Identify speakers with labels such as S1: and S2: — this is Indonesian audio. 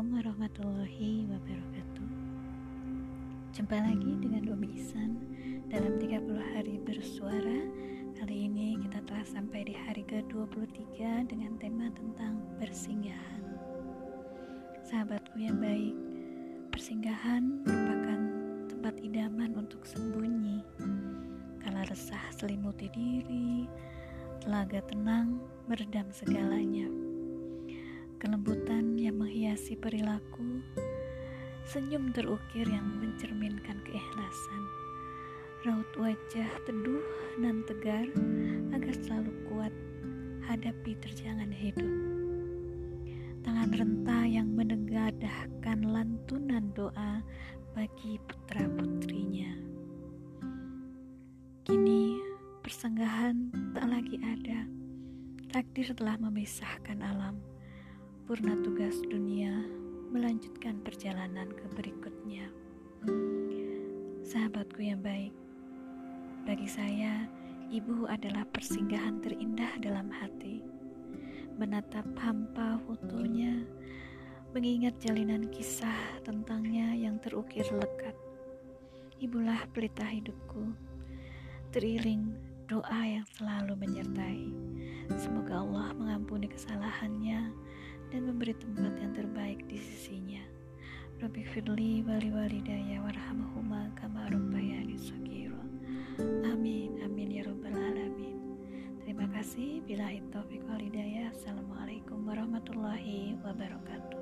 S1: warahmatullahi wabarakatuh. Jumpa lagi dengan Umi Isan dalam 30 hari bersuara. Kali ini kita telah sampai di hari ke-23 dengan tema tentang persinggahan. Sahabatku yang baik, persinggahan merupakan tempat idaman untuk sembunyi. Kala resah selimuti diri, telaga tenang meredam segalanya. Kelembutan perilaku, senyum terukir yang mencerminkan keikhlasan, raut wajah teduh dan tegar agar selalu kuat hadapi terjangan hidup. Tangan renta yang menegadahkan lantunan doa bagi putra-putrinya. Kini persenggahan tak lagi ada. Takdir telah memisahkan alam purna tugas dunia melanjutkan perjalanan ke berikutnya. Sahabatku yang baik, bagi saya, ibu adalah persinggahan terindah dalam hati. Menatap hampa fotonya, mengingat jalinan kisah tentangnya yang terukir lekat. Ibulah pelita hidupku, teriring doa yang selalu menyertai. Semoga Allah mengampuni kesalahannya dan memberi tempat yang terbaik di sisinya. Rabbi firli wali walidaya warhamhuma kama rabbayani saghira. Amin amin ya rabbal alamin. Terima kasih bila itu Assalamualaikum warahmatullahi wabarakatuh.